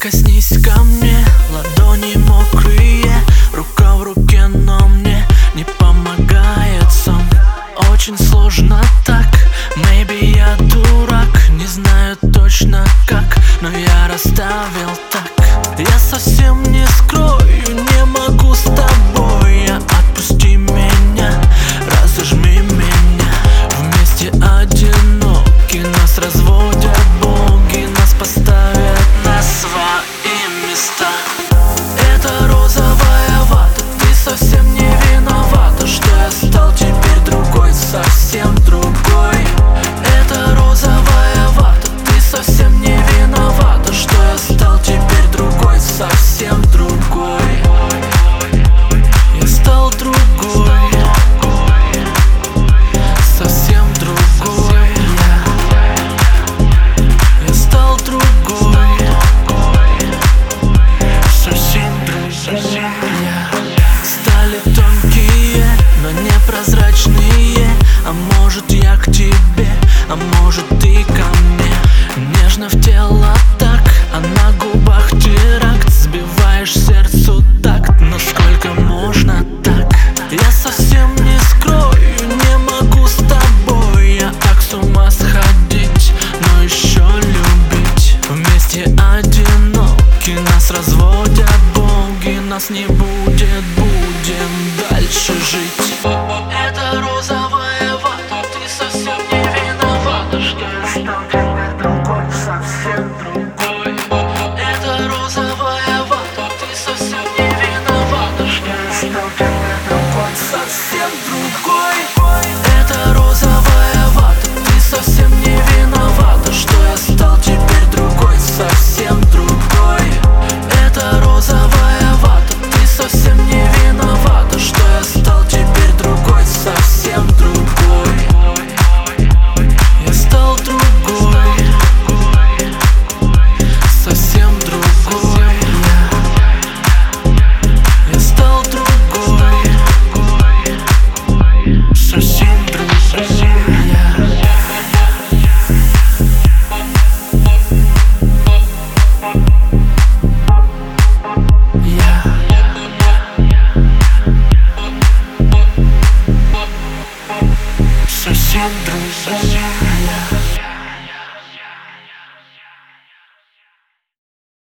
Прикоснись ко мне, ладони мокрые Рука в руке, но мне не помогает сон. Очень сложно так, maybe я дурак Не знаю точно как, но я расставил так совсем другой. Я стал другой. Совсем другой. Я стал другой. Совсем другой. Стали тонкие, но непрозрачные А может я к тебе, а может разводят боги Нас не будет, будем дальше жить. Э,